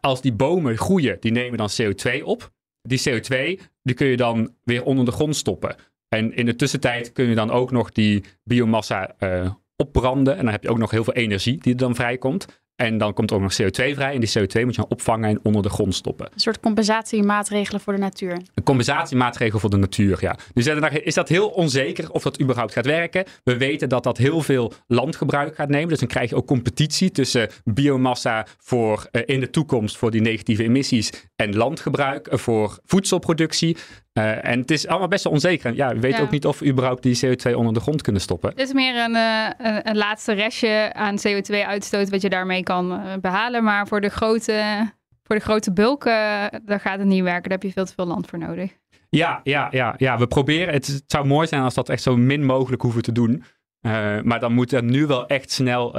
Als die bomen groeien, die nemen dan CO2 op. Die CO2 die kun je dan weer onder de grond stoppen. En in de tussentijd kun je dan ook nog die biomassa eh, opbranden. En dan heb je ook nog heel veel energie die er dan vrijkomt. En dan komt er ook nog CO2 vrij. En die CO2 moet je dan opvangen en onder de grond stoppen. Een soort compensatiemaatregelen voor de natuur. Een compensatiemaatregel voor de natuur, ja. Dus is dat heel onzeker of dat überhaupt gaat werken. We weten dat dat heel veel landgebruik gaat nemen. Dus dan krijg je ook competitie tussen biomassa voor, eh, in de toekomst voor die negatieve emissies en landgebruik voor voedselproductie. Eh, en het is allemaal best wel onzeker. En ja, we weten Ja. ook niet of we überhaupt die CO2 onder de grond kunnen stoppen. Het is meer een, eh, een, een laatste restje aan CO2-uitstoot wat je daarmee kan eh, behalen. Maar voor de grote, voor de grote bulken, daar gaat het niet werken. Daar heb je veel te veel land voor nodig. Ja, ja, ja, ja. we proberen. Het, het zou mooi zijn als dat echt zo min mogelijk hoeven te doen. Maar dan moeten er nu wel echt snel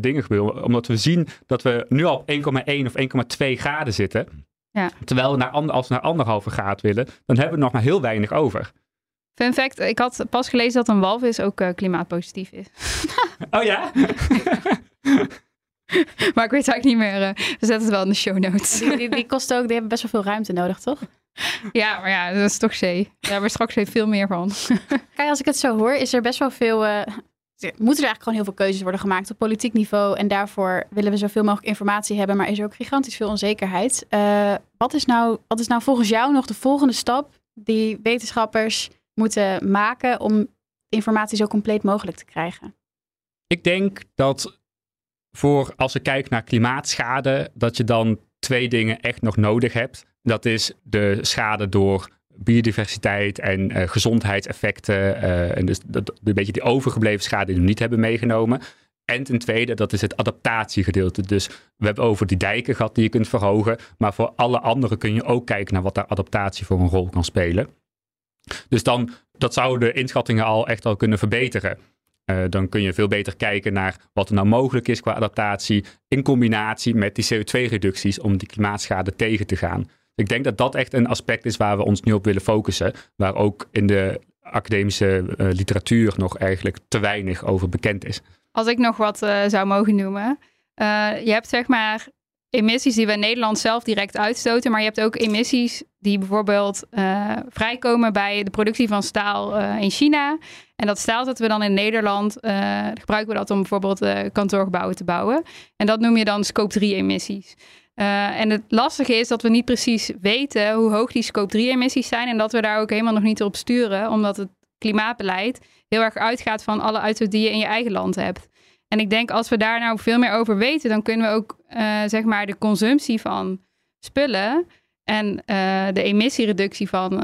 dingen gebeuren. Omdat we zien dat we nu al op 1,1 of 1,2 graden zitten. Ja. Terwijl we naar ander, als we naar anderhalve graad willen, dan hebben we nog maar heel weinig over. Fun fact, ik had pas gelezen dat een walvis ook eh, klimaatpositief is. Oh ja? maar ik weet eigenlijk niet meer. eh, we zetten het wel in de show notes. Die, die, die kosten ook, die hebben best wel veel ruimte nodig, toch? ja, maar ja, dat is toch zee. Daar hebben we straks veel meer van. Kijk, als ik het zo hoor, is er best wel veel. Eh, moeten er eigenlijk gewoon heel veel keuzes worden gemaakt op politiek niveau. En daarvoor willen we zoveel mogelijk informatie hebben. Maar is er ook gigantisch veel onzekerheid. Eh, wat, is nou, wat is nou volgens jou nog de volgende stap die wetenschappers moeten maken om informatie zo compleet mogelijk te krijgen? Ik denk dat voor als je kijkt naar klimaatschade, dat je dan twee dingen echt nog nodig hebt. Dat is de schade door biodiversiteit en eh, gezondheidseffecten. eh, en dus dat, een beetje die overgebleven schade die we niet hebben meegenomen. En ten tweede, dat is het adaptatiegedeelte. Dus we hebben over die dijken gehad die je kunt verhogen. Maar voor alle andere kun je ook kijken naar wat daar adaptatie voor een rol kan spelen. Dus dan, dat zou de inschattingen al echt al kunnen verbeteren. Eh, dan kun je veel beter kijken naar wat er nou mogelijk is qua adaptatie. In combinatie met die CO2-reducties om die klimaatschade tegen te gaan. Ik denk dat dat echt een aspect is waar we ons nu op willen focussen. Waar ook in de academische eh, literatuur nog eigenlijk te weinig over bekend is. Als ik nog wat eh, zou mogen noemen. Eh, je hebt zeg maar emissies die we in Nederland zelf direct uitstoten. Maar je hebt ook emissies die bijvoorbeeld vrijkomen bij de productie van staal in China. En dat staal zetten we dan in Nederland. gebruiken we dat om bijvoorbeeld kantoorgebouwen te bouwen. En dat noem je dan scope 3 emissies. Eh, en het lastige is dat we niet precies weten hoe hoog die scope 3 emissies zijn. En dat we daar ook helemaal nog niet op sturen. Omdat het klimaatbeleid heel erg uitgaat van alle uitstoot die je in je eigen land hebt. En ik denk als we daar nou veel meer over weten, dan kunnen we ook eh, zeg maar de consumptie van spullen en eh, de emissiereductie van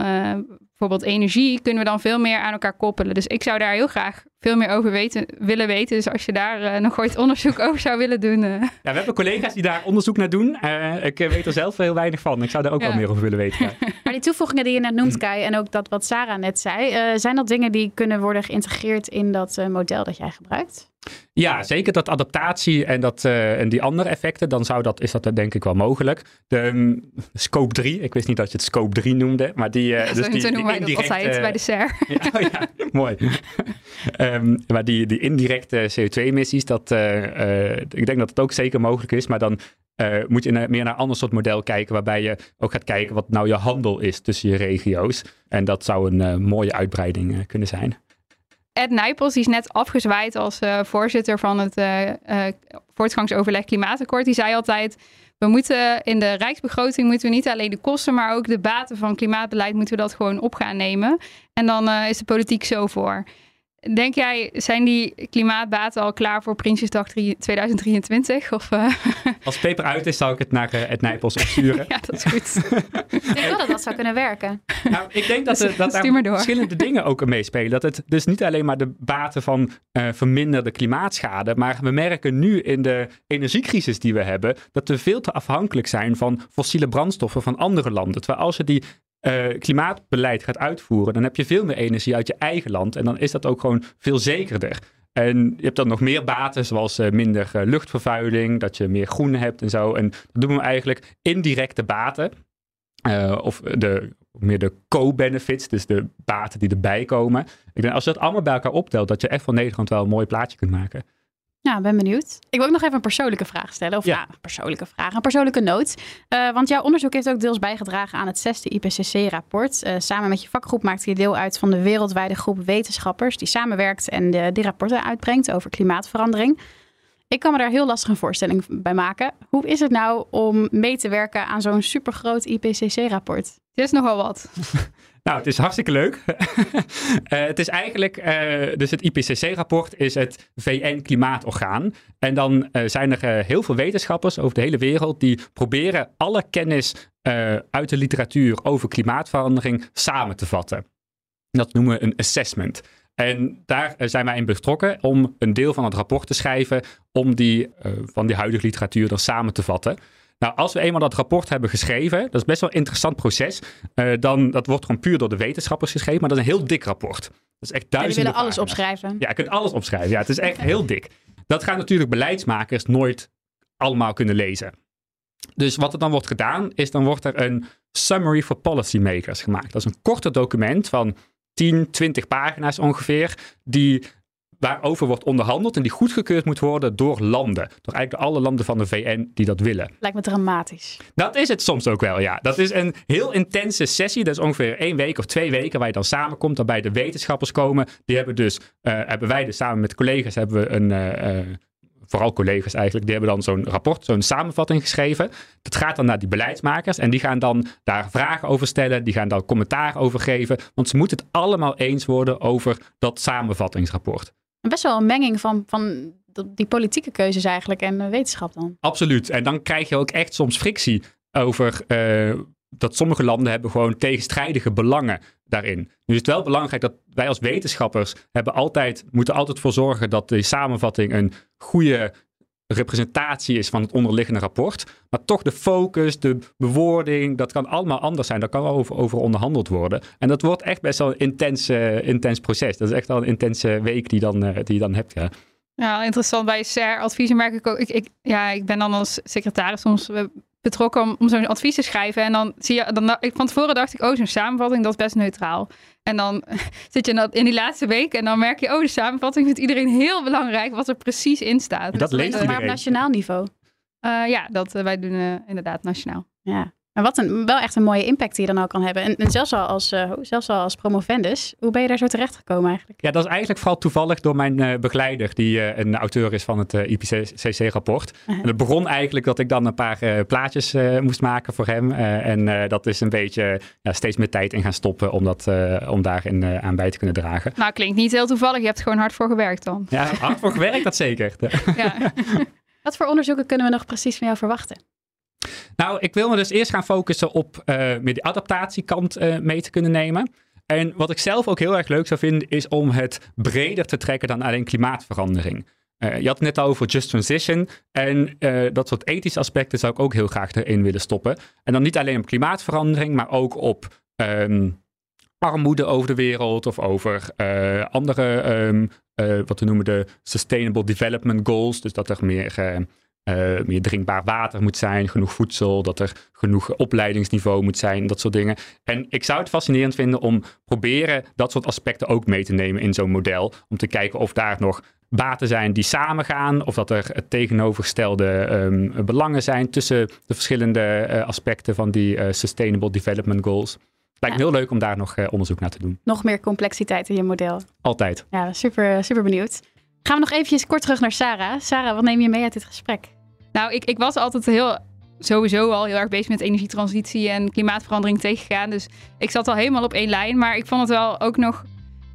bijvoorbeeld energie, kunnen we dan veel meer aan elkaar koppelen. Dus ik zou daar heel graag veel meer over weten, willen weten. Dus als je daar eh, nog ooit onderzoek over zou willen doen. eh, Ja, we hebben collega's die daar onderzoek naar doen. Eh, ik weet er zelf heel weinig van. Ik zou daar ook Ja. wel meer over willen weten. ja. Maar die toevoegingen die je net noemt, Kai, en ook dat wat Sarah net zei, eh, zijn dat dingen die kunnen worden geïntegreerd in dat eh, model dat jij gebruikt? Ja, zeker dat adaptatie en, dat, uh, en die andere effecten, dan zou dat, is dat denk ik wel mogelijk. De um, scope 3, ik wist niet dat je het scope 3 noemde, maar die... Uh, ja, dus zo, die, zo noemen wij dat altijd bij de ja, oh ja, mooi. um, maar die, die indirecte CO2-emissies, dat, uh, ik denk dat het ook zeker mogelijk is, maar dan moet je naar, meer naar een ander soort model kijken, waarbij je ook gaat kijken wat nou je handel is tussen je regio's. En dat zou een mooie uitbreiding kunnen zijn. Ed Nijpels die is net afgezwaaid als uh, voorzitter van het uh, uh, voortgangsoverleg Klimaatakkoord. Die zei altijd, we moeten in de rijksbegroting moeten we niet alleen de kosten, maar ook de baten van klimaatbeleid moeten we dat gewoon op gaan nemen. En dan is de politiek zo voor. Denk jij, zijn die klimaatbaten al klaar voor Prinsjesdag 2023? Of, uh... Als paper uit is, zou ik het naar uh, het Nijpels opsturen. ja, dat is goed. ik denk wel dat dat zou kunnen werken. Nou, ik denk dat, dus, dat daar verschillende dingen ook meespelen. Dat het dus niet alleen maar de baten van uh, verminderde klimaatschade, maar we merken nu in de energiecrisis die we hebben, dat we veel te afhankelijk zijn van fossiele brandstoffen van andere landen. Terwijl als je die uh, klimaatbeleid gaat uitvoeren, dan heb je veel meer energie uit je eigen land. En dan is dat ook gewoon veel zekerder. En je hebt dan nog meer baten, zoals uh, minder uh, luchtvervuiling, dat je meer groen hebt en zo. En dat doen we eigenlijk indirecte baten. of de, meer de co-benefits, dus de baten die erbij komen. Ik denk, als je dat allemaal bij elkaar optelt, dat je echt van Nederland wel een mooi plaatje kunt maken. Ja, ben benieuwd. Ik wil ook nog even een persoonlijke vraag stellen. Of ja, ja persoonlijke vraag, een persoonlijke noot. Uh, want jouw onderzoek heeft ook deels bijgedragen aan het zesde IPCC-rapport. Uh, samen met je vakgroep maakte je deel uit van de wereldwijde groep wetenschappers die samenwerkt en de, die rapporten uitbrengt over klimaatverandering. Ik kan me daar heel lastig een voorstelling bij maken. Hoe is het nou om mee te werken aan zo'n supergroot IPCC-rapport? Het is nogal wat. Nou, het is hartstikke leuk. uh, het is eigenlijk, uh, dus het IPCC-rapport is het VN-klimaatorgaan. En dan uh, zijn er heel veel wetenschappers over de hele wereld die proberen alle kennis uit de literatuur over klimaatverandering samen te vatten. Dat noemen we een assessment. En daar zijn wij in betrokken om een deel van het rapport te schrijven om die van die huidige literatuur dan samen te vatten. Nou, als we eenmaal dat rapport hebben geschreven, dat is best wel een interessant proces. Uh, dan, dat wordt gewoon puur door de wetenschappers geschreven, maar dat is een heel dik rapport. Dat is echt duizenden ja, willen alles opschrijven. Ja, je kunt alles opschrijven. Ja, het is echt heel dik. Dat gaan natuurlijk beleidsmakers nooit allemaal kunnen lezen. Dus wat er dan wordt gedaan, is dan wordt er een summary for policymakers gemaakt. Dat is een korte document van 10, 20 pagina's ongeveer, die waarover wordt onderhandeld en die goedgekeurd moet worden door landen. Door eigenlijk alle landen van de VN die dat willen. Lijkt me dramatisch. Dat is het soms ook wel, ja. Dat is een heel intense sessie. Dat is ongeveer één week of twee weken waar je dan samenkomt. Daarbij de wetenschappers komen. Die hebben dus, uh, hebben wij dus samen met collega's hebben we een... Uh, uh, vooral collega's eigenlijk, die hebben dan zo'n rapport, zo'n samenvatting geschreven. Dat gaat dan naar die beleidsmakers en die gaan dan daar vragen over stellen, die gaan dan commentaar over geven, want ze moeten het allemaal eens worden over dat samenvattingsrapport best wel een menging van, van die politieke keuzes eigenlijk en wetenschap dan. Absoluut. En dan krijg je ook echt soms frictie over uh, dat sommige landen hebben gewoon tegenstrijdige belangen daarin. Nu is het wel belangrijk dat wij als wetenschappers hebben altijd, moeten altijd voor zorgen dat de samenvatting een goede representatie is van het onderliggende rapport. Maar toch de focus, de bewoording, dat kan allemaal anders zijn. Daar kan over, over onderhandeld worden. En dat wordt echt best wel een intens, intens proces. Dat is echt wel een intense week die, dan, uh, die je dan hebt. Ja. Ja, interessant. Bij SER adviezen merk ik ook. Ik, ik, ja, ik ben dan als secretaris soms betrokken om, om zo'n advies te schrijven. En dan zie je, dan, van tevoren dacht ik, oh, zo'n samenvatting, dat is best neutraal. En dan zit je in die laatste week en dan merk je, oh, de samenvatting vindt iedereen heel belangrijk wat er precies in staat. En dat leest iedereen. Maar op nationaal niveau? Uh, ja, dat, uh, wij doen uh, inderdaad nationaal. Ja. Maar wat een, wel echt een mooie impact die je dan ook kan hebben. En, en zelfs, al als, uh, zelfs al als promovendus, hoe ben je daar zo terecht gekomen eigenlijk? Ja, dat is eigenlijk vooral toevallig door mijn uh, begeleider, die uh, een auteur is van het IPCC-rapport. -huh. En het begon eigenlijk dat ik dan een paar plaatjes moest maken voor hem. en dat is een beetje ja, steeds meer tijd in gaan stoppen om, dat, om daarin aan bij te kunnen dragen. Nou, klinkt niet heel toevallig. Je hebt gewoon hard voor gewerkt dan. Ja, hard voor gewerkt, dat zeker. ja. Wat voor onderzoeken kunnen we nog precies van jou verwachten? Nou, ik wil me dus eerst gaan focussen op uh, meer die adaptatiekant uh, mee te kunnen nemen. En wat ik zelf ook heel erg leuk zou vinden, is om het breder te trekken dan alleen klimaatverandering. Uh, je had het net al over just transition. En dat soort ethische aspecten zou ik ook heel graag erin willen stoppen. En dan niet alleen op klimaatverandering, maar ook op um, armoede over de wereld of over eh, andere, ehm, eh, wat we noemen de Sustainable Development Goals. Dus dat er meer, eh, meer drinkbaar water moet zijn, genoeg voedsel, dat er genoeg opleidingsniveau moet zijn, dat soort dingen. En ik zou het fascinerend vinden om proberen dat soort aspecten ook mee te nemen in zo'n model. Om te kijken of daar nog baten zijn die samengaan, of dat er tegenovergestelde um, belangen zijn tussen de verschillende aspecten van die Sustainable Development Goals. Lijkt me heel leuk om daar nog uh, onderzoek naar te doen. Nog meer complexiteit in je model. Altijd. Ja, super, super benieuwd. Gaan we nog eventjes kort terug naar Sarah. Sarah, wat neem je mee uit dit gesprek? Nou, ik, ik was altijd heel, sowieso al heel erg bezig met energietransitie en klimaatverandering tegengaan. Dus ik zat al helemaal op één lijn. Maar ik vond het wel ook nog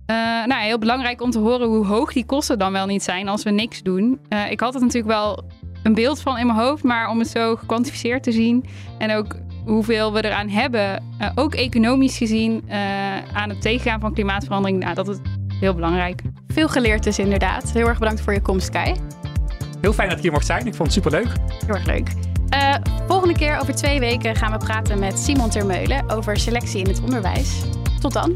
uh, nou, heel belangrijk om te horen hoe hoog die kosten dan wel niet zijn als we niks doen. Uh, ik had het natuurlijk wel een beeld van in mijn hoofd, maar om het zo gekwantificeerd te zien en ook hoeveel we eraan hebben, uh, ook economisch gezien, aan het tegengaan van klimaatverandering, nou, dat is heel belangrijk. Veel geleerd dus inderdaad. Heel erg bedankt voor je komst, Kai. Heel fijn dat ik hier mocht zijn. Ik vond het superleuk. Heel erg leuk. Uh, volgende keer over twee weken gaan we praten met Simon Termeulen over selectie in het onderwijs. Tot dan.